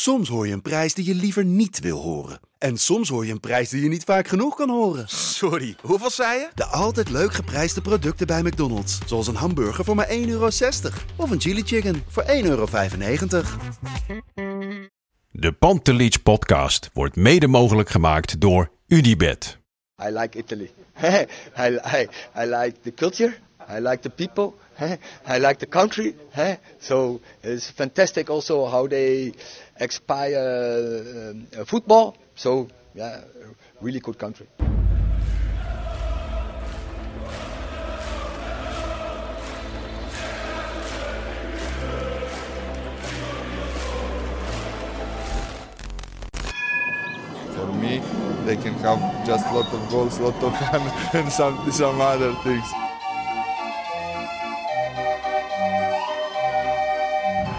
Soms hoor je een prijs die je liever niet wil horen. En soms hoor je een prijs die je niet vaak genoeg kan horen. Sorry, hoeveel zei je? De altijd leuk geprijsde producten bij McDonald's. Zoals een hamburger voor maar 1,60 euro. Of een chili chicken voor 1,95 euro. De Pantelich podcast wordt mede mogelijk gemaakt door Unibed. I like Italy. I, I, I like the culture. I like the people. I like the country. So it's fantastic also how they expire uh, football. So yeah, really good country. For me, they can have just a lot of goals, a lot of fun, and some some other things.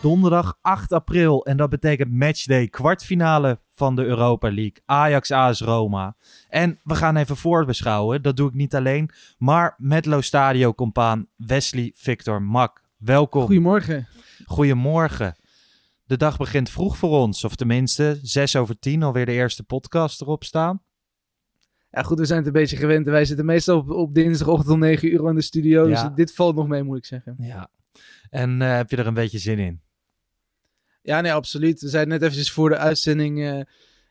Donderdag 8 april. En dat betekent matchday, kwartfinale van de Europa League. Ajax AS Roma. En we gaan even voorbeschouwen. Dat doe ik niet alleen, maar met Lo Stadio compaan Wesley Victor Mak. Welkom. Goedemorgen. Goedemorgen. De dag begint vroeg voor ons, of tenminste 6 over 10 alweer de eerste podcast erop staan. Ja, goed, we zijn het een beetje gewend. Wij zitten meestal op, op dinsdagochtend om 9 uur in de studio. Ja. Dus dit valt nog mee, moet ik zeggen. Ja. En eh, heb je er een beetje zin in? Ja, nee, absoluut. We zeiden net eventjes voor de uitzending. eh,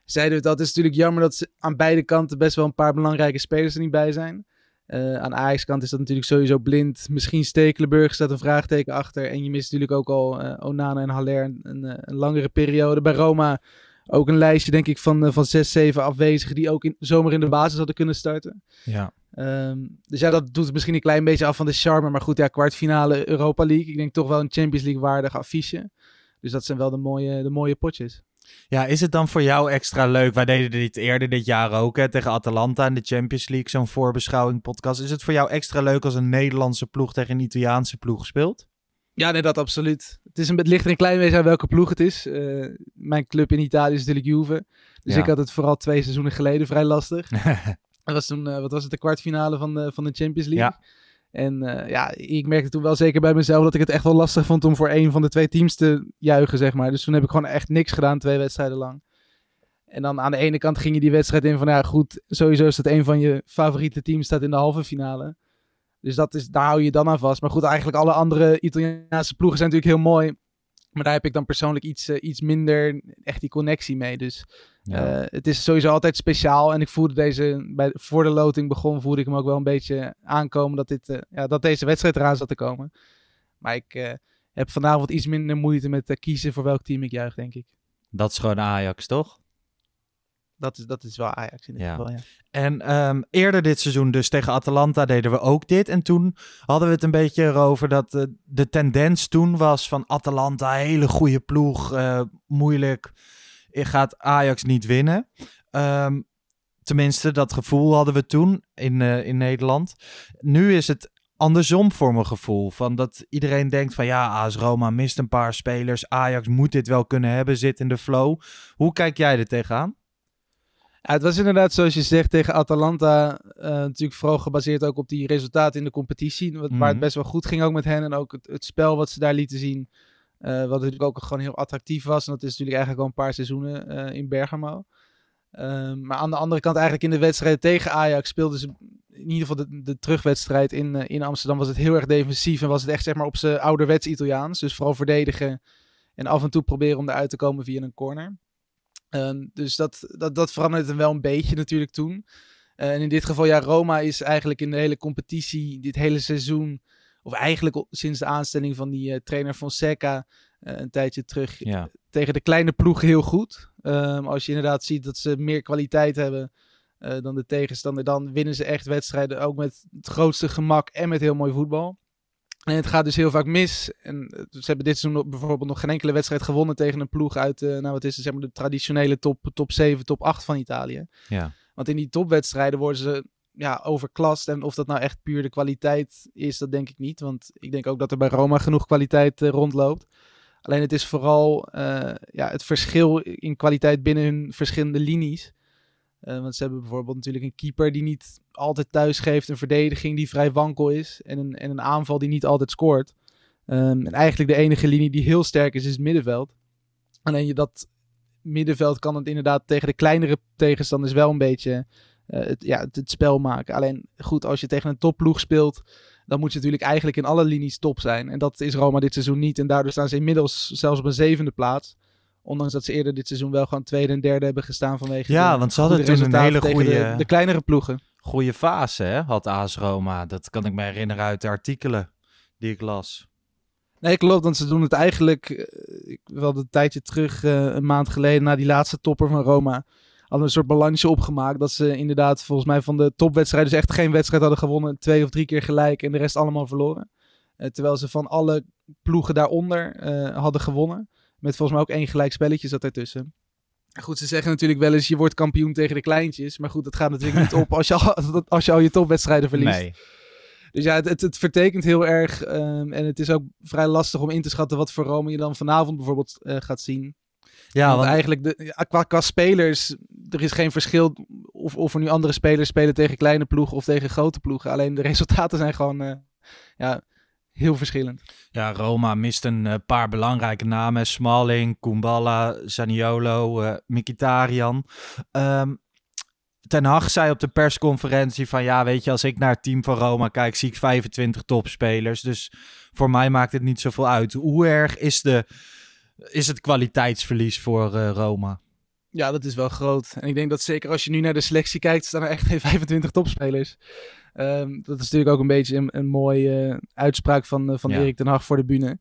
zeiden we dat het is natuurlijk jammer dat ze aan beide kanten best wel een paar belangrijke spelers er niet bij zijn. Eh, aan Ajax kant is dat natuurlijk sowieso blind. Misschien Stekelenburg staat een vraagteken achter. En je mist natuurlijk ook al eh, Onana en Haller een, een, een langere periode. Bij Roma ook een lijstje denk ik van, eh, van zes, zeven afwezigen die ook in, zomaar in de basis hadden kunnen starten. Ja. Ehm, dus ja, dat doet misschien een klein beetje af van de charme. Maar goed, ja, kwartfinale Europa League. Ik denk toch wel een Champions League waardig affiche. Dus dat zijn wel de mooie, de mooie potjes. Ja, is het dan voor jou extra leuk? Wij deden dit eerder dit jaar ook hè, tegen Atalanta in de Champions League, zo'n voorbeschouwing podcast. Is het voor jou extra leuk als een Nederlandse ploeg tegen een Italiaanse ploeg speelt? Ja, nee, dat absoluut. Het, is een, het ligt er een klein beetje aan welke ploeg het is. Eh, mijn club in Italië is natuurlijk Juve. Dus Ja. ik had het vooral twee seizoenen geleden vrij lastig. Dat was toen, eh, wat was het, de kwartfinale van de, van de Champions League. Ja. En eh, ja, ik merkte toen wel zeker bij mezelf dat ik het echt wel lastig vond om voor een van de twee teams te juichen, zeg maar. Dus toen heb ik gewoon echt niks gedaan, twee wedstrijden lang. En dan aan de ene kant ging je die wedstrijd in van, ja goed, sowieso is dat een van je favoriete teams staat in de halve finale. Dus dat is, daar hou je dan aan vast. Maar goed, eigenlijk alle andere Italiaanse ploegen zijn natuurlijk heel mooi. Maar daar heb ik dan persoonlijk iets, eh, iets minder echt die connectie mee. Dus Ja. eh, het is sowieso altijd speciaal. En ik voelde deze, bij, voor de loting begon, voelde ik hem ook wel een beetje aankomen dat, dit, eh, ja, dat deze wedstrijd eraan zat te komen. Maar ik eh, heb vanavond iets minder moeite met kiezen voor welk team ik juich, denk ik. Dat is gewoon Ajax, toch? Dat is, dat is wel Ajax in dit Ja. geval, ja. En ehm, eerder dit seizoen, dus tegen Atalanta, deden we ook dit. En toen hadden we het een beetje erover dat de tendens toen was van Atalanta, hele goede ploeg, eh, moeilijk, gaat Ajax niet winnen. Ehm, tenminste, dat gevoel hadden we toen in, eh, in Nederland. Nu is het andersom voor mijn gevoel. Van dat iedereen denkt van ja, AS Roma mist een paar spelers. Ajax moet dit wel kunnen hebben, zit in de flow. Hoe kijk jij er tegenaan? Ja, het was inderdaad, zoals je zegt, tegen Atalanta. eh, natuurlijk vooral gebaseerd ook op die resultaten in de competitie. Waar Mhm. het best wel goed ging ook met hen. En ook het, het spel wat ze daar lieten zien. Eh, wat natuurlijk ook gewoon heel attractief was. En dat is natuurlijk eigenlijk al een paar seizoenen eh, in Bergamo. Ehm, maar aan de andere kant, eigenlijk in de wedstrijd tegen Ajax speelden ze in ieder geval de, de terugwedstrijd in, eh, in Amsterdam was het heel erg defensief. En was het echt zeg maar op zijn ouderwets Italiaans. Dus vooral verdedigen en af en toe proberen om eruit te komen via een corner. Ehm, dus dat, dat, dat veranderde wel een beetje natuurlijk toen. En in dit geval, ja, Roma is eigenlijk in de hele competitie, dit hele seizoen, of eigenlijk sinds de aanstelling van die eh, trainer Fonseca eh, een tijdje terug, Ja. tegen de kleine ploegen heel goed. Ehm, als je inderdaad ziet dat ze meer kwaliteit hebben eh, dan de tegenstander, dan winnen ze echt wedstrijden ook met het grootste gemak en met heel mooi voetbal. En het gaat dus heel vaak mis. En eh, ze hebben dit seizoen bijvoorbeeld nog geen enkele wedstrijd gewonnen tegen een ploeg uit, uh, nou wat is het, zeg maar de traditionele top, top 7, top 8 van Italië. Ja. Want in die topwedstrijden worden ze ja, overklast. En of dat nou echt puur de kwaliteit is, dat denk ik niet. Want ik denk ook dat er bij Roma genoeg kwaliteit uh, rondloopt. Alleen het is vooral uh, ja, het verschil in kwaliteit binnen hun verschillende linies. Uh, want ze hebben bijvoorbeeld natuurlijk een keeper die niet altijd thuis geeft. Een verdediging die vrij wankel is. En een, en een aanval die niet altijd scoort. Um, en eigenlijk de enige linie die heel sterk is, is het middenveld. Alleen je dat middenveld kan het inderdaad tegen de kleinere tegenstanders wel een beetje het, ja, het, het, spel maken. Alleen goed, als je tegen een topploeg speelt, dan moet je natuurlijk eigenlijk in alle linies top zijn. En dat is Roma dit seizoen niet. En daardoor staan ze inmiddels zelfs op een zevende plaats. Ondanks dat ze eerder dit seizoen wel gewoon tweede en derde hebben gestaan vanwege Ja, de want ze hadden toen een hele goede... De, de, kleinere ploegen. Goede fase, hè, had AS Roma. Dat kan ik me herinneren uit de artikelen die ik las. Nee, klopt, want ze doen het eigenlijk uh, wel een tijdje terug, uh, een maand geleden, na die laatste topper van Roma hadden een soort balansje opgemaakt. Dat ze inderdaad volgens mij van de topwedstrijden dus echt geen wedstrijd hadden gewonnen. Twee of drie keer gelijk en de rest allemaal verloren. Uh, terwijl ze van alle ploegen daaronder uh, hadden gewonnen. Met volgens mij ook één gelijk spelletje zat ertussen. Goed, ze zeggen natuurlijk wel eens je wordt kampioen tegen de kleintjes. Maar goed, dat gaat natuurlijk niet op als je al, als je, al je topwedstrijden verliest. Nee. Dus ja, het, het, het vertekent heel erg. Um, en het is ook vrij lastig om in te schatten wat voor Rome je dan vanavond bijvoorbeeld uh, gaat zien. Ja, want, want eigenlijk de, qua, qua spelers, er is geen verschil of, of er nu andere spelers spelen tegen kleine ploegen of tegen grote ploegen. Alleen de resultaten zijn gewoon uh, ja, heel verschillend. Ja, Roma mist een uh, paar belangrijke namen. Smalling, Kumbala, Zaniolo, uh, Mkhitaryan. Um, Ten Hag zei op de persconferentie van ja, weet je, als ik naar het team van Roma kijk, zie ik 25 topspelers. Dus voor mij maakt het niet zoveel uit. Hoe erg is, de, is het kwaliteitsverlies voor uh, Roma? Ja, dat is wel groot. En ik denk dat zeker als je nu naar de selectie kijkt, staan er echt geen 25 topspelers. Um, dat is natuurlijk ook een beetje een, een mooie uh, uitspraak van, uh, van ja. Erik ten Hag voor de bühne.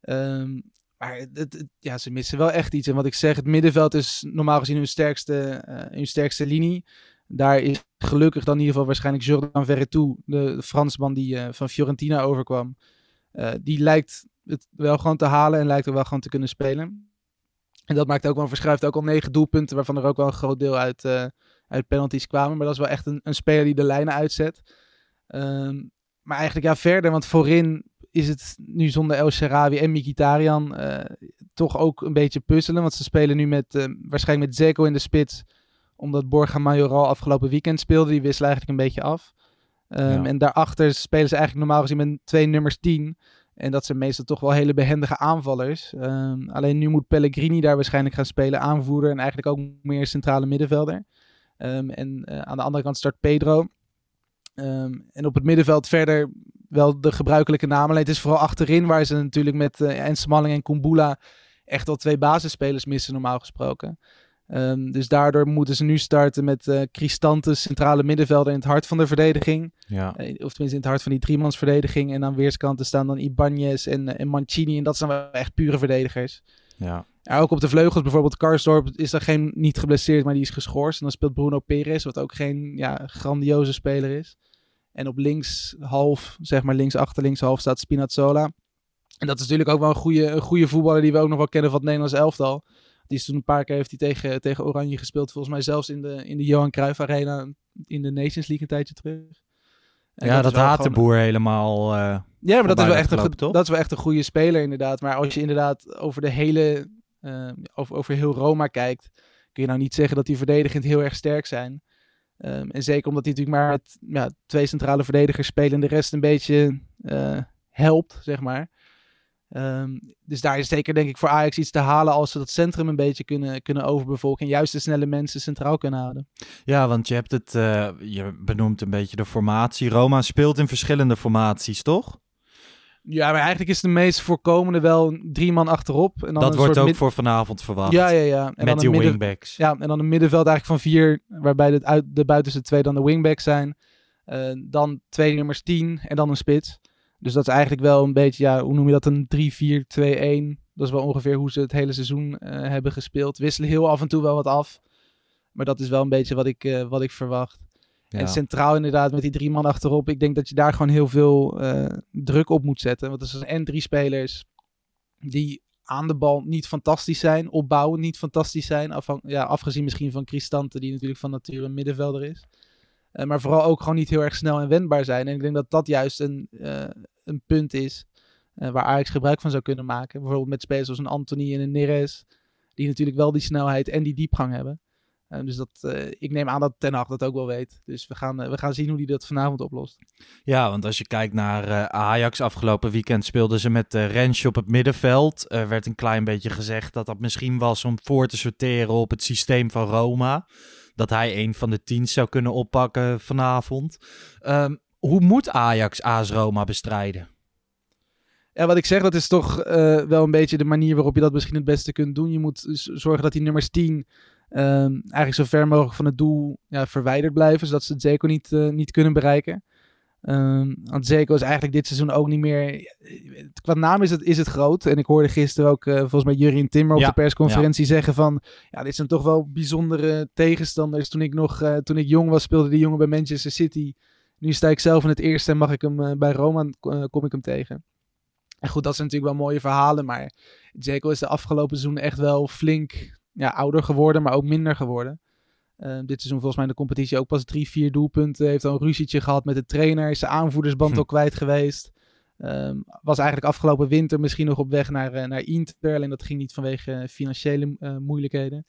Um, maar het, het, ja, ze missen wel echt iets. En wat ik zeg, het middenveld is normaal gezien hun sterkste, uh, hun sterkste linie. Daar is gelukkig dan in ieder geval waarschijnlijk Jordan Verretou, de, de Fransman die van Fiorentina overkwam. Die lijkt het wel gewoon te halen en lijkt er wel gewoon te kunnen spelen. En dat maakt ook wel, verschuift ook al negen doelpunten, waarvan er ook wel een groot deel uit, uh, uit penalties kwamen. Maar dat is wel echt een, een speler die de lijnen uitzet. Um, maar eigenlijk ja, verder, want voorin is het nu zonder El Sharawi en Mkhitaryan uh, toch ook een beetje puzzelen. Want ze spelen nu met, uh, waarschijnlijk met Zeko in de spits. Omdat Borja Majoral afgelopen weekend speelde. Die wisselen eigenlijk een beetje af. Um, ja. En daarachter spelen ze eigenlijk normaal gezien met twee nummers 10. En dat zijn meestal toch wel hele behendige aanvallers. Um, alleen nu moet Pellegrini daar waarschijnlijk gaan spelen. Aanvoerder en eigenlijk ook meer centrale middenvelder. Um, en uh, aan de andere kant start Pedro. Um, en op het middenveld verder wel de gebruikelijke namen. Alleen het is vooral achterin waar ze natuurlijk met uh, en en Kumbula echt al twee basisspelers missen normaal gesproken. Um, dus daardoor moeten ze nu starten met uh, centrale middenvelder in het hart van de verdediging. Ja. Uh, of tenminste in het hart van die driemansverdediging. En aan weerskanten staan dan Ibanez en, en Mancini. En dat zijn wel echt pure verdedigers. Ja. ja. ook op de vleugels, bijvoorbeeld Karsdorp, is er geen niet geblesseerd, maar die is geschorst. En dan speelt Bruno Perez, wat ook geen ja, grandioze speler is. En op links half, zeg maar links achter, links half staat Spinazzola. En dat is natuurlijk ook wel een goede, een goede voetballer die we ook nog wel kennen van het Nederlands elftal. Die is toen een paar keer heeft hij tegen, tegen Oranje gespeeld. Volgens mij zelfs in de, in de Johan Cruijff Arena in de Nations League een tijdje terug. En ja, dat, dat haat de boer helemaal. Uh, ja, maar dat is, wel echt een, dat is wel echt een goede speler inderdaad. Maar als je inderdaad over de hele, uh, over, over heel Roma kijkt, kun je nou niet zeggen dat die verdedigend heel erg sterk zijn. Um, en zeker omdat hij natuurlijk maar met ja, twee centrale verdedigers spelen en de rest een beetje uh, helpt, zeg maar. Um, dus daar is zeker denk ik voor Ajax iets te halen als ze dat centrum een beetje kunnen, kunnen overbevolken. En juist de snelle mensen centraal kunnen houden. Ja, want je hebt het, uh, je benoemt een beetje de formatie. Roma speelt in verschillende formaties, toch? Ja, maar eigenlijk is de meest voorkomende wel drie man achterop. En dan dat wordt ook voor vanavond verwacht. Ja, ja, ja. En Met dan die midden... wingbacks. Ja, en dan een middenveld eigenlijk van vier, waarbij de, uit, de buitenste twee dan de wingbacks zijn. Uh, dan twee nummers tien en dan een spits. Dus dat is eigenlijk wel een beetje, ja, hoe noem je dat, een 3-4-2-1. Dat is wel ongeveer hoe ze het hele seizoen uh, hebben gespeeld. Wisselen heel af en toe wel wat af. Maar dat is wel een beetje wat ik, uh, wat ik verwacht. Ja. En centraal inderdaad met die drie man achterop. Ik denk dat je daar gewoon heel veel eh, druk op moet zetten. Want er zijn en drie spelers die aan de bal niet fantastisch zijn. Opbouwen niet fantastisch zijn. Afhan- ja, afgezien misschien van Cristante, die natuurlijk van nature een middenvelder is. Eh, maar vooral ook gewoon niet heel erg snel en wendbaar zijn. En ik denk dat dat juist een, eh, een punt is eh, waar Ajax gebruik van zou kunnen maken. Bijvoorbeeld met spelers zoals een Anthony en een Neres. Die natuurlijk wel die snelheid en die diepgang hebben. Dus dat, ik neem aan dat Ten Hag dat ook wel weet. Dus we gaan, we gaan zien hoe hij dat vanavond oplost. Ja, want als je kijkt naar Ajax afgelopen weekend speelden ze met Rensje op het middenveld. Er werd een klein beetje gezegd dat dat misschien was om voor te sorteren op het systeem van Roma. Dat hij een van de tien zou kunnen oppakken vanavond. Ehm, hoe moet Ajax AS Roma bestrijden? Ja, wat ik zeg, dat is toch eh, wel een beetje de manier waarop je dat misschien het beste kunt doen. Je moet zorgen dat die nummers 10 ehm, eigenlijk zo ver mogelijk van het doel ja, verwijderd blijven, zodat ze het Zeko niet, eh, niet kunnen bereiken. Ehm, want Zeko is eigenlijk dit seizoen ook niet meer... Qua naam is het, is het groot. En ik hoorde gisteren ook eh, volgens mij Jurien Timmer op Ja, de persconferentie zeggen van... Ja, dit zijn toch wel bijzondere tegenstanders. Toen ik nog eh, toen ik jong was, speelde die jongen bij Manchester City. Nu sta ik zelf in het eerste en mag ik hem eh, bij Roma, eh, kom ik hem tegen. En goed, dat zijn natuurlijk wel mooie verhalen, maar Zeko is de afgelopen seizoen echt wel flink ja, ouder geworden, maar ook minder geworden. Eh, dit seizoen volgens mij in de competitie ook pas drie, vier doelpunten. Heeft al een ruzietje gehad met de trainer. Is zijn aanvoerdersband Hm. al kwijt geweest. Ehm, was eigenlijk afgelopen winter misschien nog op weg naar, eh, naar Inter. Alleen dat ging niet vanwege eh, financiële eh, moeilijkheden.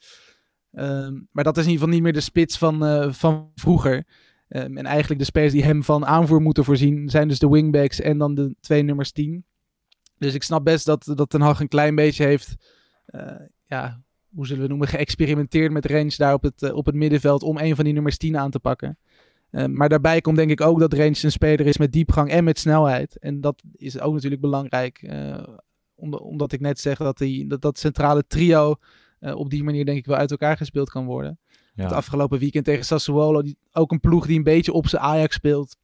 Ehm, maar dat is in ieder geval niet meer de spits van, van vroeger. En eigenlijk de spelers die hem van aanvoer moeten voorzien... zijn dus de wingbacks en dan de twee nummers 10. Dus ik snap best dat, dat Ten Hag een klein beetje heeft... ja, hoe zullen we noemen, geëxperimenteerd met range daar op het, eh, op het middenveld om een van die nummers 10 aan te pakken. Eh, maar daarbij komt denk ik ook dat range een speler is met diepgang en met snelheid. En dat is ook natuurlijk belangrijk. eh, omdat, ik net zeg dat die, dat, dat centrale trio op die manier denk ik wel uit elkaar gespeeld kan worden. Ja. Het afgelopen weekend tegen Sassuolo, die, ook een ploeg die een beetje op zijn Ajax speelt.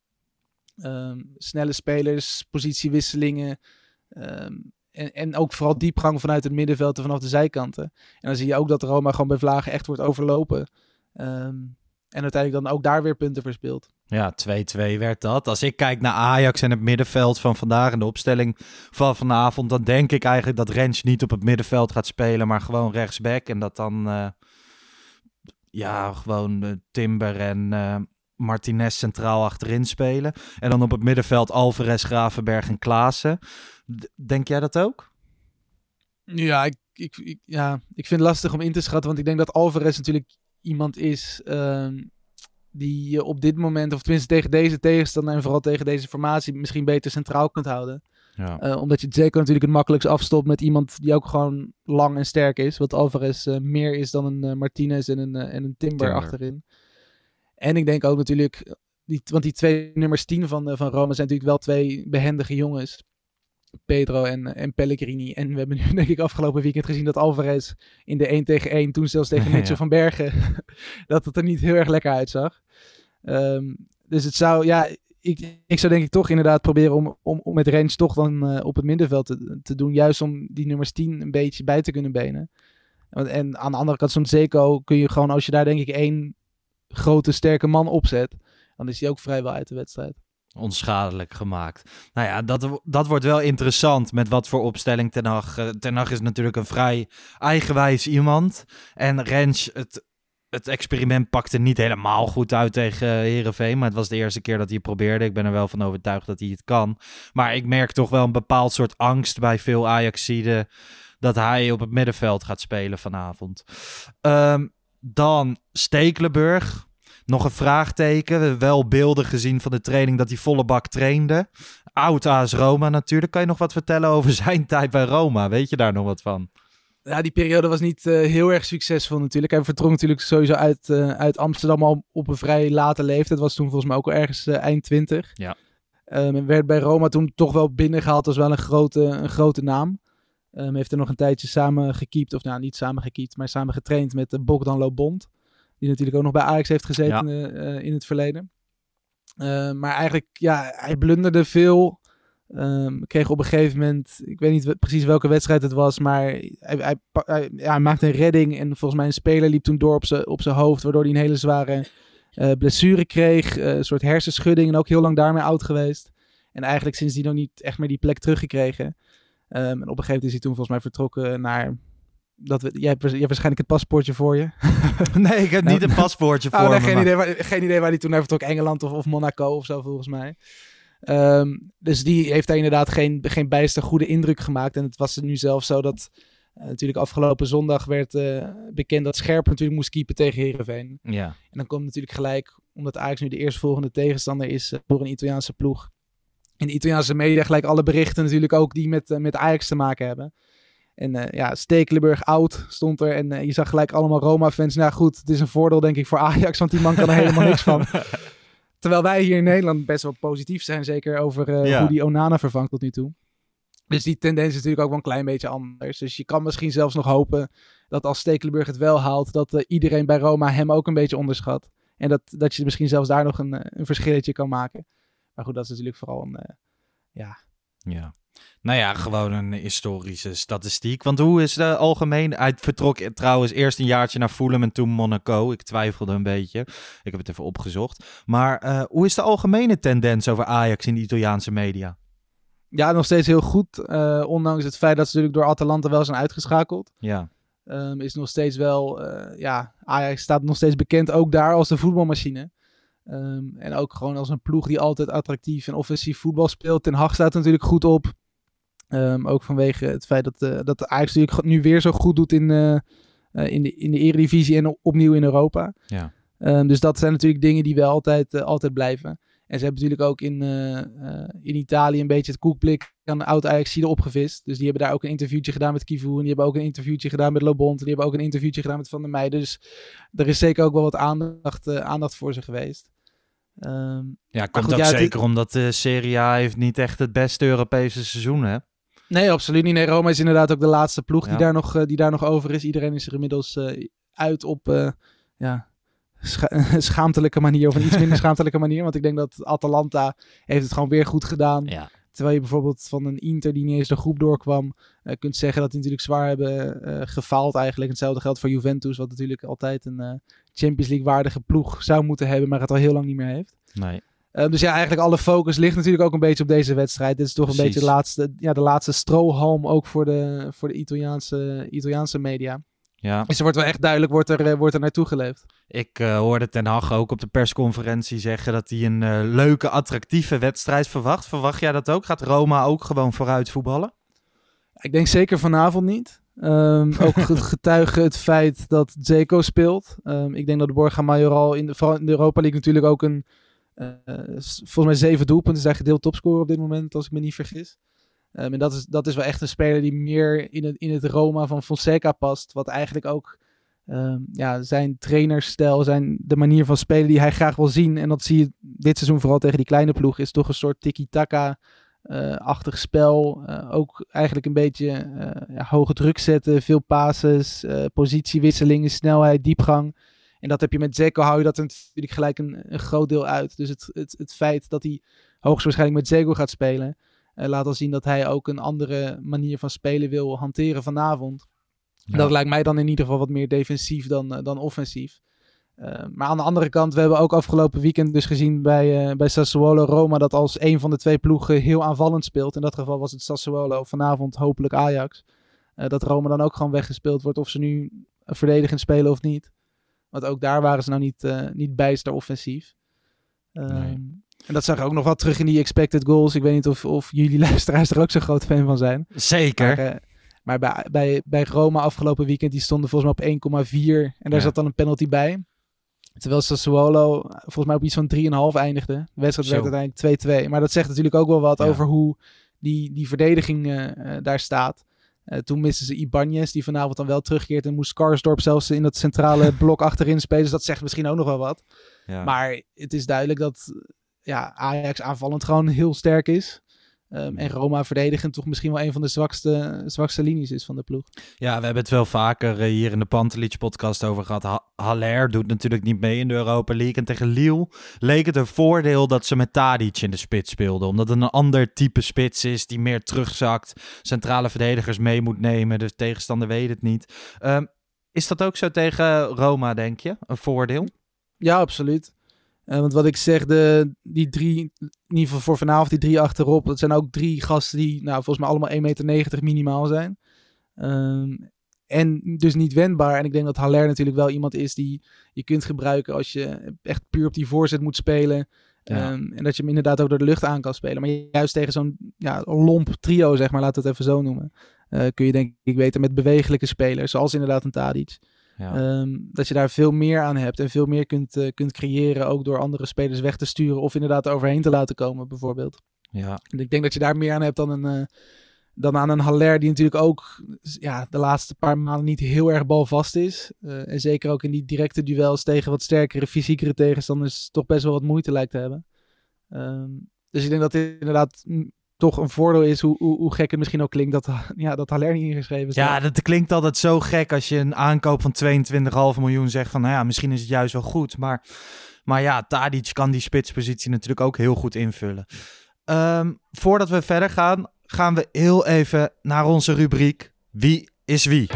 Ehm, snelle spelers, positiewisselingen. ehm, en, en ook vooral diepgang vanuit het middenveld en vanaf de zijkanten. En dan zie je ook dat Roma gewoon bij Vlagen echt wordt overlopen. Ehm, en uiteindelijk dan ook daar weer punten verspeelt. Ja, 2-2 werd dat. Als ik kijk naar Ajax en het middenveld van vandaag en de opstelling van vanavond, dan denk ik eigenlijk dat Rens niet op het middenveld gaat spelen, maar gewoon rechtsback. En dat dan, eh, ja, gewoon eh, Timber en eh, Martinez centraal achterin spelen. En dan op het middenveld Alvarez, Gravenberg en Klaassen. Denk jij dat ook? Ja ik, ik, ik- ja, ik vind het lastig om in te schatten. Want ik denk dat Alvarez natuurlijk iemand is ehm, die je op dit moment, of tenminste tegen deze tegenstander en vooral tegen deze formatie, misschien beter centraal kunt houden. Ja. Eh, omdat je zeker natuurlijk het makkelijkst afstopt met iemand die ook gewoon lang en sterk is. Wat Alvarez eh, meer is dan een eh, Martinez en een, en een Timber, Timber. achterin. En ik denk ook natuurlijk, die, want die twee nummers 10 van, eh, van Roma zijn natuurlijk wel twee behendige jongens. Pedro en, en Pellegrini. En we hebben nu denk ik afgelopen weekend gezien dat Alvarez in de 1 tegen 1, toen zelfs tegen Mitchell Ja. van Bergen, dat het er niet heel erg lekker uitzag. Ehm, dus het zou, ja, ik, ik zou denk ik toch inderdaad proberen om, om, om met range toch dan eh, op het middenveld te, te doen. Juist om die nummers 10 een beetje bij te kunnen benen. En aan de andere kant, zo'n Zeko kun je gewoon, als je daar denk ik één grote sterke man opzet, dan is hij ook vrijwel uit de wedstrijd. onschadelijk gemaakt. Nou ja, dat, dat wordt wel interessant met wat voor opstelling Ten Hag. eh, Ten Hag is natuurlijk een vrij eigenwijs iemand. En Rens, het, het experiment pakte niet helemaal goed uit tegen Herenveen. Maar het was de eerste keer dat hij probeerde. Ik ben er wel van overtuigd dat hij het kan. Maar ik merk toch wel een bepaald soort angst bij veel Ajaxiden dat hij op het middenveld gaat spelen vanavond. Ehm, dan Stekelenburg. Nog een vraagteken. We hebben wel beelden gezien van de training dat hij volle bak trainde. Oud AS Roma natuurlijk. Kan je nog wat vertellen over zijn tijd bij Roma? Weet je daar nog wat van? Ja, die periode was niet eh, heel erg succesvol natuurlijk. Hij vertrok natuurlijk sowieso uit, eh, uit Amsterdam al op een vrij late leeftijd. Was toen volgens mij ook al ergens eh, eind 20. Ja. Ehm, werd bij Roma toen toch wel binnengehaald als wel een grote, een grote naam. Ehm, heeft er nog een tijdje samen gekiept, of nou niet samen gekiept, maar samen getraind met uh, Bogdan Lobond. Die natuurlijk ook nog bij Ajax heeft gezeten eh, in het verleden. Ehm, maar eigenlijk, ja, hij blunderde veel. Ehm, kreeg op een gegeven moment, ik weet niet precies welke wedstrijd het was, maar hij, hij, ja, hij maakte een redding en volgens mij een speler liep toen door op zijn hoofd, waardoor hij een hele zware eh, blessure kreeg, een soort hersenschudding en ook heel lang daarmee oud geweest. En eigenlijk sindsdien nog niet echt meer die plek teruggekregen. Ehm, en op een gegeven moment is hij toen volgens mij vertrokken naar... Dat we, jij, hebt, je hebt waarschijnlijk het paspoortje voor je. nee, ik heb niet een paspoortje voor oh, nee, me, geen, maar- idee waar, geen idee waar hij toen naar vertrok. Engeland of, of Monaco of zo volgens mij. Ehm, dus die heeft daar inderdaad geen, geen bijster goede indruk gemaakt. En het was nu zelfs zo dat eh, natuurlijk afgelopen zondag werd eh, bekend dat Scherp natuurlijk moest keepen tegen Heerenveen. Ja. En dan komt natuurlijk gelijk, omdat Ajax nu de eerstvolgende tegenstander is eh, voor een Italiaanse ploeg. In de Italiaanse media gelijk alle berichten natuurlijk ook die met, eh, met Ajax te maken hebben. En eh, ja, Stekelenburg oud stond er. En eh, je zag gelijk allemaal Roma-fans. Nou goed, het is een voordeel denk ik voor Ajax, want die man kan er helemaal niks van. Terwijl wij hier in Nederland best wel positief zijn, zeker over Ja. hoe die Onana vervangt tot nu toe. Dus die tendens is natuurlijk ook wel een klein beetje anders. Dus je kan misschien zelfs nog hopen dat als Stekelenburg het wel haalt, dat iedereen bij Roma hem ook een beetje onderschat. En dat, dat je misschien zelfs daar nog een, een verschilletje kan maken. Maar goed, dat is natuurlijk vooral een, eh, ja, Ja. Nou ja, gewoon een historische statistiek. Want hoe is de algemeen... Hij vertrok trouwens eerst een jaartje naar Fulham en toen Monaco. Ik twijfelde een beetje. Ik heb het even opgezocht. Maar eh, hoe is de algemene tendens over Ajax in de Italiaanse media? ja, nog steeds heel goed. eh, ondanks het feit dat ze natuurlijk door Atalanta wel zijn uitgeschakeld. Ja. Ehm, is nog steeds wel, ja, Ajax staat nog steeds bekend ook daar als de voetbalmachine. Ehm, en ook gewoon als een ploeg die altijd attractief en offensief voetbal speelt. Ten Hag staat natuurlijk goed op. Ehm, ook vanwege het feit dat, eh dat Ajax natuurlijk nu weer zo goed doet in, eh, eh, in, de, in de Eredivisie en opnieuw in Europa. Ja. Ehm, dus dat zijn natuurlijk dingen die wel altijd, altijd blijven. En ze hebben natuurlijk ook in, in Italië een beetje het koekblik aan de oud Ajax opgevist. Dus die hebben daar ook een interviewtje gedaan met Kivu. En die hebben ook een interviewtje gedaan met Lobont. En die hebben ook een interviewtje gedaan met Van der Meijden. Dus er is zeker ook wel wat aandacht, aandacht voor ze geweest. Ehm, Ja, komt goed, ja, het- zeker omdat de Serie A heeft niet echt het beste Europese seizoen, hè? Nee, absoluut niet. Nee, Roma is inderdaad ook de laatste ploeg Ja. die, daar nog, eh, die daar nog over is. Iedereen is er inmiddels eh, uit op eh, ja, scha- schaamtelijke manier of een iets minder schaamtelijke manier. Want ik denk dat Atalanta heeft het gewoon weer goed gedaan. Ja. Terwijl je bijvoorbeeld van een Inter die niet eens de groep doorkwam, eh, kunt zeggen dat die natuurlijk zwaar hebben eh, gefaald eigenlijk. Hetzelfde geldt voor Juventus, wat natuurlijk altijd een eh, Champions League waardige ploeg zou moeten hebben, maar het al heel lang niet meer heeft. Nee. Eh, dus ja, eigenlijk alle focus ligt natuurlijk ook een beetje op deze wedstrijd. Dit is toch een beetje de laatste, ja, de laatste strohalm ook voor de, voor de Italiaanse, Italiaanse media. Ja. Dus er wordt wel echt duidelijk, wordt er, eh, wordt er naartoe geleefd. Ik eh, hoorde Ten Hag ook op de persconferentie zeggen dat hij een eh, leuke, attractieve wedstrijd verwacht. Verwacht jij dat ook? Gaat Roma ook gewoon vooruit voetballen? Ik denk zeker vanavond niet. Ehm, ook ge- getuige het feit dat Zeko speelt. Ehm, ik denk dat Borja Majoral in de, in de Europa League natuurlijk ook een... eh, s- volgens mij zeven doelpunten is hij gedeeld topscorer op dit moment, als ik me niet vergis. Ehm, en dat is, dat is wel echt een speler die meer in het, in het Roma van Fonseca past. Wat eigenlijk ook ehm, ja, zijn trainerstijl, zijn, de manier van spelen die hij graag wil zien. En dat zie je dit seizoen vooral tegen die kleine ploeg. Is toch een soort tiki-taka eh, spel. Eh, ook eigenlijk een beetje eh, ja, hoge druk zetten, veel passes, positiewisselingen, snelheid, diepgang. En dat heb je met Zeko, hou je dat natuurlijk gelijk een, een groot deel uit. Dus het, het, het feit dat hij hoogstwaarschijnlijk met Zeko gaat spelen, laat al zien dat hij ook een andere manier van spelen wil hanteren vanavond. Ja. Dat lijkt mij dan in ieder geval wat meer defensief dan, eh, dan offensief. Eh, maar aan de andere kant, we hebben ook afgelopen weekend dus gezien bij, eh, bij Sassuolo Roma dat als een van de twee ploegen heel aanvallend speelt. In dat geval was het Sassuolo, vanavond hopelijk Ajax. eh, dat Roma dan ook gewoon weggespeeld wordt of ze nu verdedigend spelen of niet. Want ook daar waren ze nou niet, eh, niet bijster offensief. Ehm, En dat zag ook nog wel terug in die expected goals. Ik weet niet of, of jullie luisteraars er ook zo'n groot fan van zijn. Zeker. Maar, eh, maar bij, bij, bij Roma afgelopen weekend, die stonden volgens mij op 1,4. En daar Ja. zat dan een penalty bij. Terwijl Sassuolo volgens mij op iets van 3,5 eindigde. De wedstrijd werd uiteindelijk 2-2. Maar dat zegt natuurlijk ook wel wat Ja. over hoe die, die verdediging eh, eh, daar staat. Toen misten ze Ibanez, die vanavond dan wel terugkeert. En moest Karsdorp zelfs in dat centrale blok achterin spelen. Dus dat zegt misschien ook nog wel wat. Ja. Maar het is duidelijk dat ja, Ajax aanvallend gewoon heel sterk is. Ehm, en Roma verdedigend toch misschien wel een van de zwakste, zwakste linies is van de ploeg. Ja, we hebben het wel vaker eh, hier in de Pantelich podcast over gehad. Ha Haller doet natuurlijk niet mee in de Europa League. En tegen Lille leek het een voordeel dat ze met Tadic in de spits speelden. Omdat het een ander type spits is die meer terugzakt. Centrale verdedigers mee moet nemen. De tegenstander weet het niet. Ehm, is dat ook zo tegen Roma, denk je? Een voordeel? Ja, absoluut. Eh, want wat ik zeg, de, die drie, in ieder geval voor vanavond, die drie achterop, dat zijn ook drie gasten die nou, volgens mij allemaal 1,90 meter minimaal zijn. Ehm, en dus niet wendbaar. En ik denk dat Haller natuurlijk wel iemand is die je kunt gebruiken als je echt puur op die voorzet moet spelen. Ja. Ehm, en dat je hem inderdaad ook door de lucht aan kan spelen. Maar juist tegen zo'n ja, lomp trio, zeg maar, laten we het even zo noemen. eh, kun je denk ik weten met bewegelijke spelers, zoals inderdaad een Tadic. Ja. Ehm, dat je daar veel meer aan hebt en veel meer kunt, eh, kunt creëren. Ook door andere spelers weg te sturen of inderdaad er overheen te laten komen, bijvoorbeeld. ja. En ik denk dat je daar meer aan hebt dan, een, eh, dan aan een Haller, die natuurlijk ook ja, de laatste paar maanden niet heel erg balvast is. Eh, en zeker ook in die directe duels tegen wat sterkere, fysiekere tegenstanders toch best wel wat moeite lijkt te hebben. Ehm, dus ik denk dat dit inderdaad toch een voordeel is, hoe, hoe, hoe gek het misschien ook klinkt, dat, ja, dat Haller niet ingeschreven staat. Ja, dat klinkt altijd zo gek als je een aankoop van 22,5 miljoen zegt van, nou ja, misschien is het juist wel goed. Maar, maar ja, Tadic kan die spitspositie natuurlijk ook heel goed invullen. Ehm, voordat we verder gaan, gaan we heel even naar onze rubriek Wie is wie?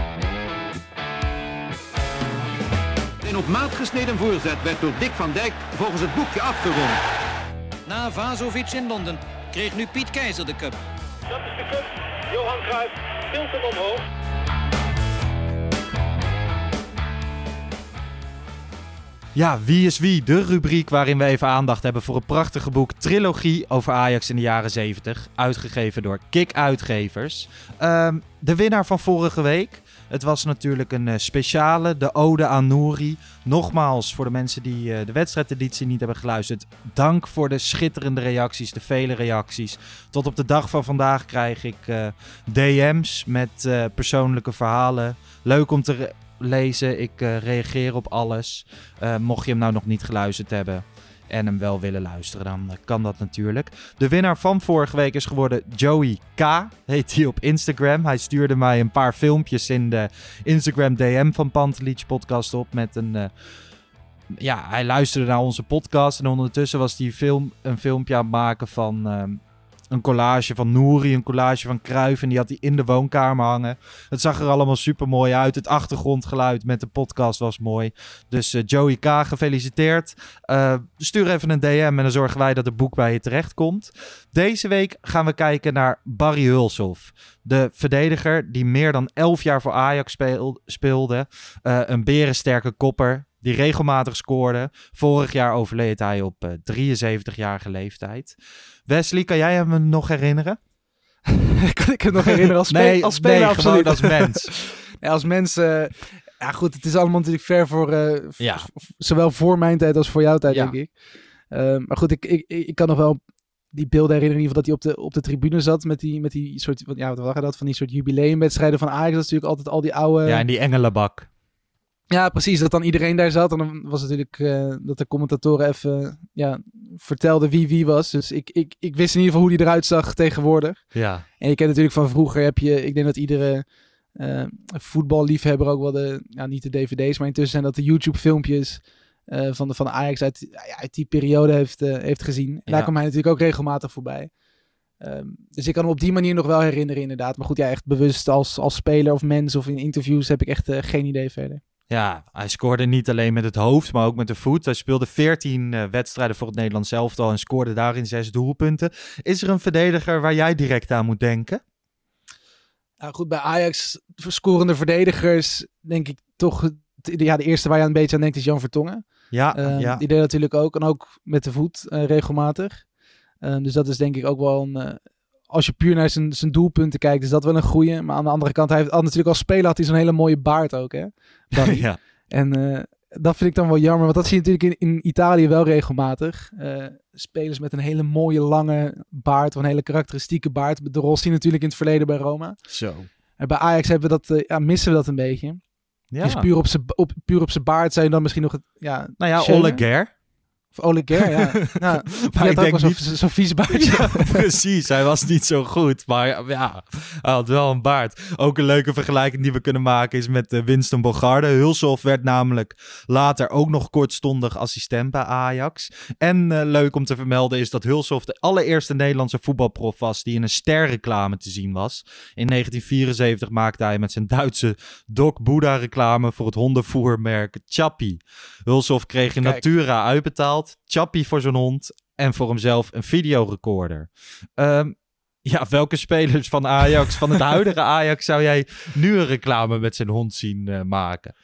Een op maat gesneden voorzet werd door Dick van Dijk volgens het boekje afgerond. Na Vazovic in Londen kreeg nu Piet Keizer de cup. Dat is de cup. Johan Cruijff tilt hem omhoog. Ja, Wie is wie? De rubriek waarin we even aandacht hebben voor een prachtige boek Trilogie over Ajax in de jaren 70. Uitgegeven door Kik Uitgevers. Ehm, de winnaar van vorige week. Het was natuurlijk een eh, speciale, de Ode aan Nouri. Nogmaals, voor de mensen die eh, de wedstrijdeditie niet hebben geluisterd. Dank voor de schitterende reacties, de vele reacties. Tot op de dag van vandaag krijg ik eh, DM's met persoonlijke verhalen. Leuk om te lezen. Ik reageer op alles. Mocht je hem nou nog niet geluisterd hebben en hem wel willen luisteren, dan kan dat natuurlijk. De winnaar van vorige week is geworden Joey K. Heet hij op Instagram. Hij stuurde mij een paar filmpjes in de Instagram DM van Pantelic podcast op met een... eh, ja, hij luisterde naar onze podcast en ondertussen was hij film, een filmpje aan het maken van ehm, een collage van Nouri, een collage van Kruif en die had hij in de woonkamer hangen. Het zag er allemaal super mooi uit. Het achtergrondgeluid met de podcast was mooi. Dus eh, Joey K, gefeliciteerd. Eh, stuur even een DM en dan zorgen wij dat het boek bij je terecht komt. Deze week gaan we kijken naar Barry Hulshoff. De verdediger die meer dan 11 jaar voor Ajax speel- speelde. Eh, een berensterke kopper die regelmatig scoorde. Vorig jaar overleed hij op eh, 73-jarige leeftijd. Wesley, kan jij hem nog herinneren? kan ik het nog herinneren als, spe- Nee, als speler nee, absoluut. als mens. nee, als mens, eh, ja goed, het is allemaal natuurlijk ver voor, eh, Ja. zowel voor mijn tijd als voor jouw tijd, Ja. denk ik. Eh, maar goed, ik, ik, ik kan nog wel die beelden herinneren in ieder geval dat hij op de, op de tribune zat met die, met die soort, ja, wat waren dat, van die soort jubileumwedstrijden van Ajax. Dat is natuurlijk altijd al die oude... Ja, en die engelenbak. Ja, precies. Dat dan iedereen daar zat. En dan was het natuurlijk eh, dat de commentatoren even ja, vertelden wie wie was. Dus ik, ik, ik wist in ieder geval hoe die eruit zag tegenwoordig. Ja. En je kent natuurlijk van vroeger heb je, ik denk dat iedere eh, voetballiefhebber ook wel de, ja, niet de dvd's, maar intussen zijn dat de YouTube filmpjes eh, van, de, van Ajax uit, ja, uit die periode heeft, heeft gezien. En daar kwam hij natuurlijk ook regelmatig voorbij. Ehm, dus ik kan hem op die manier nog wel herinneren inderdaad. Maar goed, ja, echt bewust als, als speler of mens of in interviews heb ik echt geen idee verder. Ja, hij scoorde niet alleen met het hoofd, maar ook met de voet. Hij speelde 14 eh, wedstrijden voor het Nederlands elftal en scoorde daarin zes doelpunten. Is er een verdediger waar jij direct aan moet denken? Nou goed, bij Ajax scorende verdedigers denk ik toch... Ja, de eerste waar je een beetje aan denkt is Jan Vertongen. Ja, Ehm, ja. Die deed natuurlijk ook. En ook met de voet eh, regelmatig. Ehm, dus dat is denk ik ook wel een... als je puur naar zijn, zijn doelpunten kijkt, is dat wel een goeie. Maar aan de andere kant, hij heeft had natuurlijk als speler had hij zo'n hele mooie baard ook, hè? Ja. En eh, dat vind ik dan wel jammer, want dat zie je natuurlijk in, in Italië wel regelmatig. Eh, spelers met een hele mooie lange baard, of een hele karakteristieke baard. De Rossi natuurlijk in het verleden bij Roma. Zo. En bij Ajax hebben we dat, eh, ja, missen we dat een beetje. Ja. Dus puur op zijn op, puur op zijn baard je dan misschien nog het... Ja, Nou ja. Ole. Of Ole Ger, ja. Maar had ik ook denk zo'n niet- zo'n vies baardje. Ja, precies. Hij was niet zo goed. Maar ja, hij had wel een baard. Ook een leuke vergelijking die we kunnen maken is met eh, Winston Bogarde. Hulshoff werd namelijk later ook nog kortstondig assistent bij Ajax. En eh, leuk om te vermelden is dat Hulshoff de allereerste Nederlandse voetbalprof was die in een sterreclame te zien was. In 1974 maakte hij met zijn Duitse Doc Buddha reclame voor het hondenvoermerk Chappie. Hulshoff kreeg in Kijk. Natura uitbetaald betaald, chappie voor zijn hond en voor hemzelf een videorecorder. Ehm, ja, welke spelers van Ajax, van het huidige Ajax, zou jij nu een reclame met zijn hond zien uh, maken?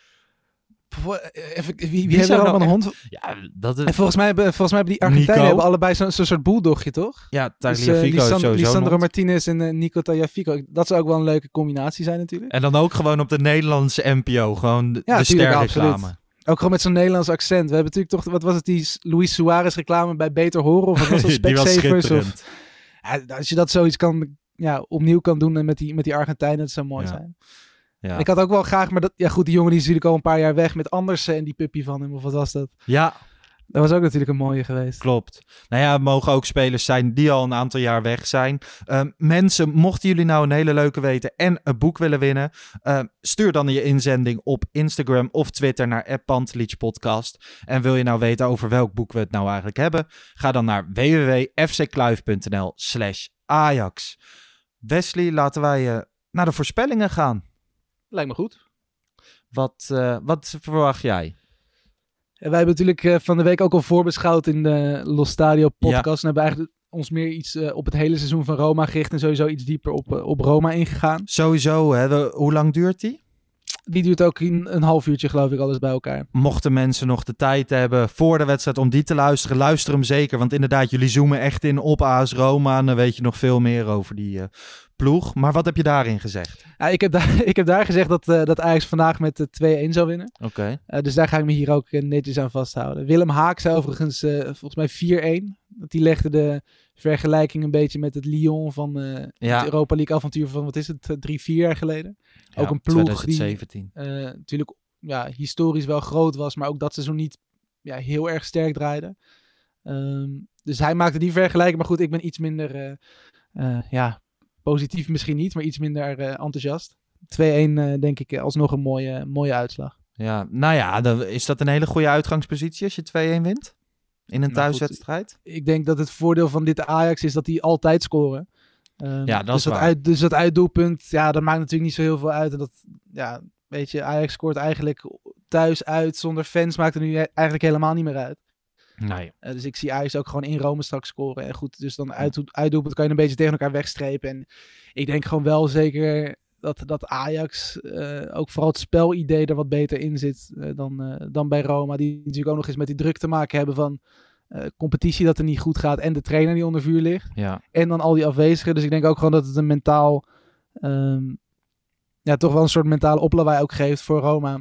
Even, wie, wie, allemaal nou een hond? Ja, dat is... En volgens mij hebben, volgens mij hebben die Argentijnen hebben allebei zo'n zo soort boeldogje, toch? Ja, Tagliafico dus, uh, Lisandro Martinez en uh, Nico Tagliafico. Dat zou ook wel een leuke combinatie zijn natuurlijk. En dan ook gewoon op de Nederlandse NPO, gewoon de, ja, de sterreclame. Ook gewoon met zo'n Nederlands accent. We hebben natuurlijk toch, wat was het, die Luis Suarez reclame bij Beter Horen? Of wat was dat, Specsavers? of, ja, als je dat zoiets kan, ja, opnieuw kan doen met die, met die Argentijnen, dat zou mooi ja. zijn. Ja. Ik had ook wel graag, maar dat, ja goed, die jongen die is natuurlijk al een paar jaar weg met Andersen en die puppy van hem, of wat was dat? Ja. Dat was ook natuurlijk een mooie geweest. Klopt. Nou ja, het mogen ook spelers zijn die al een aantal jaar weg zijn. Uh, mensen, mochten jullie nou een hele leuke weten en een boek willen winnen, uh, stuur dan je inzending op Instagram of Twitter naar Podcast. En wil je nou weten over welk boek we het nou eigenlijk hebben, ga dan naar www.fckluif.nl slash Ajax. Wesley, laten wij uh, naar de voorspellingen gaan. Lijkt me goed. Wat, uh, wat verwacht jij? Wij hebben natuurlijk uh, van de week ook al voorbeschouwd in de Los Stadio podcast. Ja. En hebben eigenlijk ons meer iets uh, op het hele seizoen van Roma gericht. En sowieso iets dieper op, op Roma ingegaan. Sowieso, hè? Hoe lang duurt die? Die duurt ook in een half uurtje, geloof ik, alles bij elkaar. Mochten mensen nog de tijd hebben voor de wedstrijd om die te luisteren, luister hem zeker. Want inderdaad, jullie zoomen echt in op AS Roma. En dan weet je nog veel meer over die uh, ploeg. Maar wat heb je daarin gezegd? Ja, ik, heb daar, ik heb daar gezegd dat, uh, dat Ajax vandaag met de 2-1 zou winnen. Oké. Okay. Uh, dus daar ga ik me hier ook netjes aan vasthouden. Willem Haak zei overigens volgens mij 4-1. Dat die legde de vergelijking een beetje met het Lyon van ja. het Europa League avontuur van, wat is het, drie, vier jaar geleden. Ja, ook een ploeg 2017. die natuurlijk ja, historisch wel groot was, maar ook dat seizoen niet ja, heel erg sterk draaide. Um, dus hij maakte die vergelijking. Maar goed, ik ben iets minder, ja, positief misschien niet, maar iets minder enthousiast. 2-1 denk ik alsnog een mooie, mooie uitslag. Ja, nou ja, dan is dat een hele goede uitgangspositie als je 2-1 wint? In een nou, thuiswedstrijd? Goed, ik denk dat het voordeel van dit Ajax is dat die altijd scoren. Um, ja, dat dus is dat. Uit, dus dat uitdoelpunt, ja, dat maakt natuurlijk niet zo heel veel uit. En dat, ja, weet je, Ajax scoort eigenlijk thuis uit zonder fans, maakt er nu eigenlijk helemaal niet meer uit. Nee. Uh, dus ik zie Ajax ook gewoon in Rome straks scoren. En goed, dus dan uit, uitdoelpunt kan je een beetje tegen elkaar wegstrepen. En ik denk gewoon wel zeker dat, dat Ajax uh, ook vooral het spelidee er wat beter in zit uh, dan, dan bij Roma. Die natuurlijk ook nog eens met die druk te maken hebben van competitie dat er niet goed gaat en de trainer die onder vuur ligt. Ja. En dan al die afwezigen. Dus ik denk ook gewoon dat het een mentaal, um, ja, toch wel een soort mentale oplawaai ook geeft voor Roma.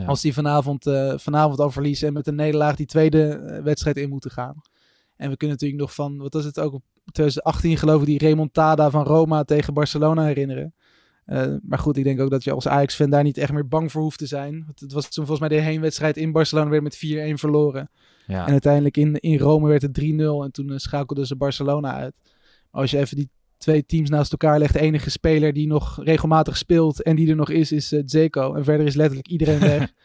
Ja. Als die vanavond, uh, vanavond al verliezen en met een nederlaag die tweede uh, wedstrijd in moeten gaan. En we kunnen natuurlijk nog van, wat was het ook, 2018 geloof ik, die remontada van Roma tegen Barcelona herinneren. Uh, maar goed, ik denk ook dat je als Ajax-fan daar niet echt meer bang voor hoeft te zijn. Want het was toen volgens mij de heenwedstrijd in Barcelona weer met 4-1 verloren. Ja. En uiteindelijk in, in Rome werd het 3-0 en toen schakelden ze Barcelona uit. Maar als je even die twee teams naast elkaar legt, de enige speler die nog regelmatig speelt en die er nog is, is uh, Zeko. En verder is letterlijk iedereen weg.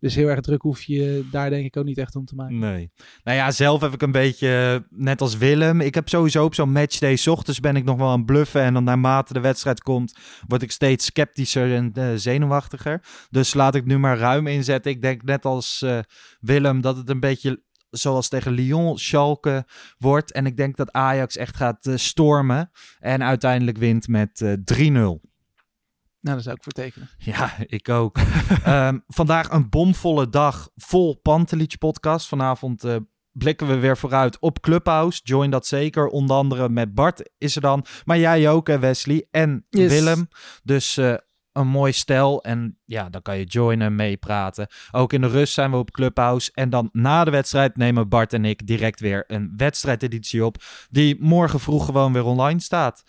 Dus heel erg druk hoef je daar denk ik ook niet echt om te maken. Nee. Nou ja, zelf heb ik een beetje, net als Willem, ik heb sowieso op zo'n matchday s ochtends ben ik nog wel aan het bluffen. En dan naarmate de wedstrijd komt, word ik steeds sceptischer en uh, zenuwachtiger. Dus laat ik nu maar ruim inzetten. Ik denk net als uh, Willem dat het een beetje zoals tegen Lyon, Schalke wordt. En ik denk dat Ajax echt gaat uh, stormen en uiteindelijk wint met 3-0. Nou, daar zou ik voor tekenen. Ja, ik ook. um, vandaag een bomvolle dag vol Pantelich podcast. Vanavond uh, blikken we weer vooruit op Clubhouse. Join dat zeker. Onder andere met Bart is er dan. Maar jij ook, hè, Wesley. En yes. Willem. Dus uh, een mooi stel. En ja, dan kan je joinen, meepraten. Ook in de rust zijn we op Clubhouse. En dan na de wedstrijd nemen Bart en ik direct weer een wedstrijdeditie op. Die morgen vroeg gewoon weer online staat.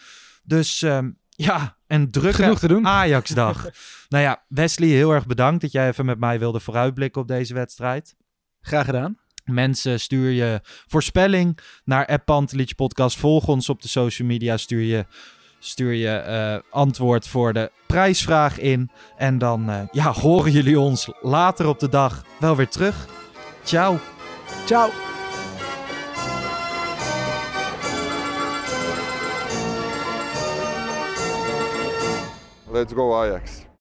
Dus um, ja, een drukke Ajax-dag. nou ja, Wesley, heel erg bedankt dat jij even met mij wilde vooruitblikken op deze wedstrijd. Graag gedaan. Mensen, stuur je voorspelling naar Appantelic Podcast. Volg ons op de social media. Stuur je, stuur je uh, antwoord voor de prijsvraag in. En dan uh, ja, horen jullie ons later op de dag wel weer terug. Ciao. Ciao. Let's go Ajax.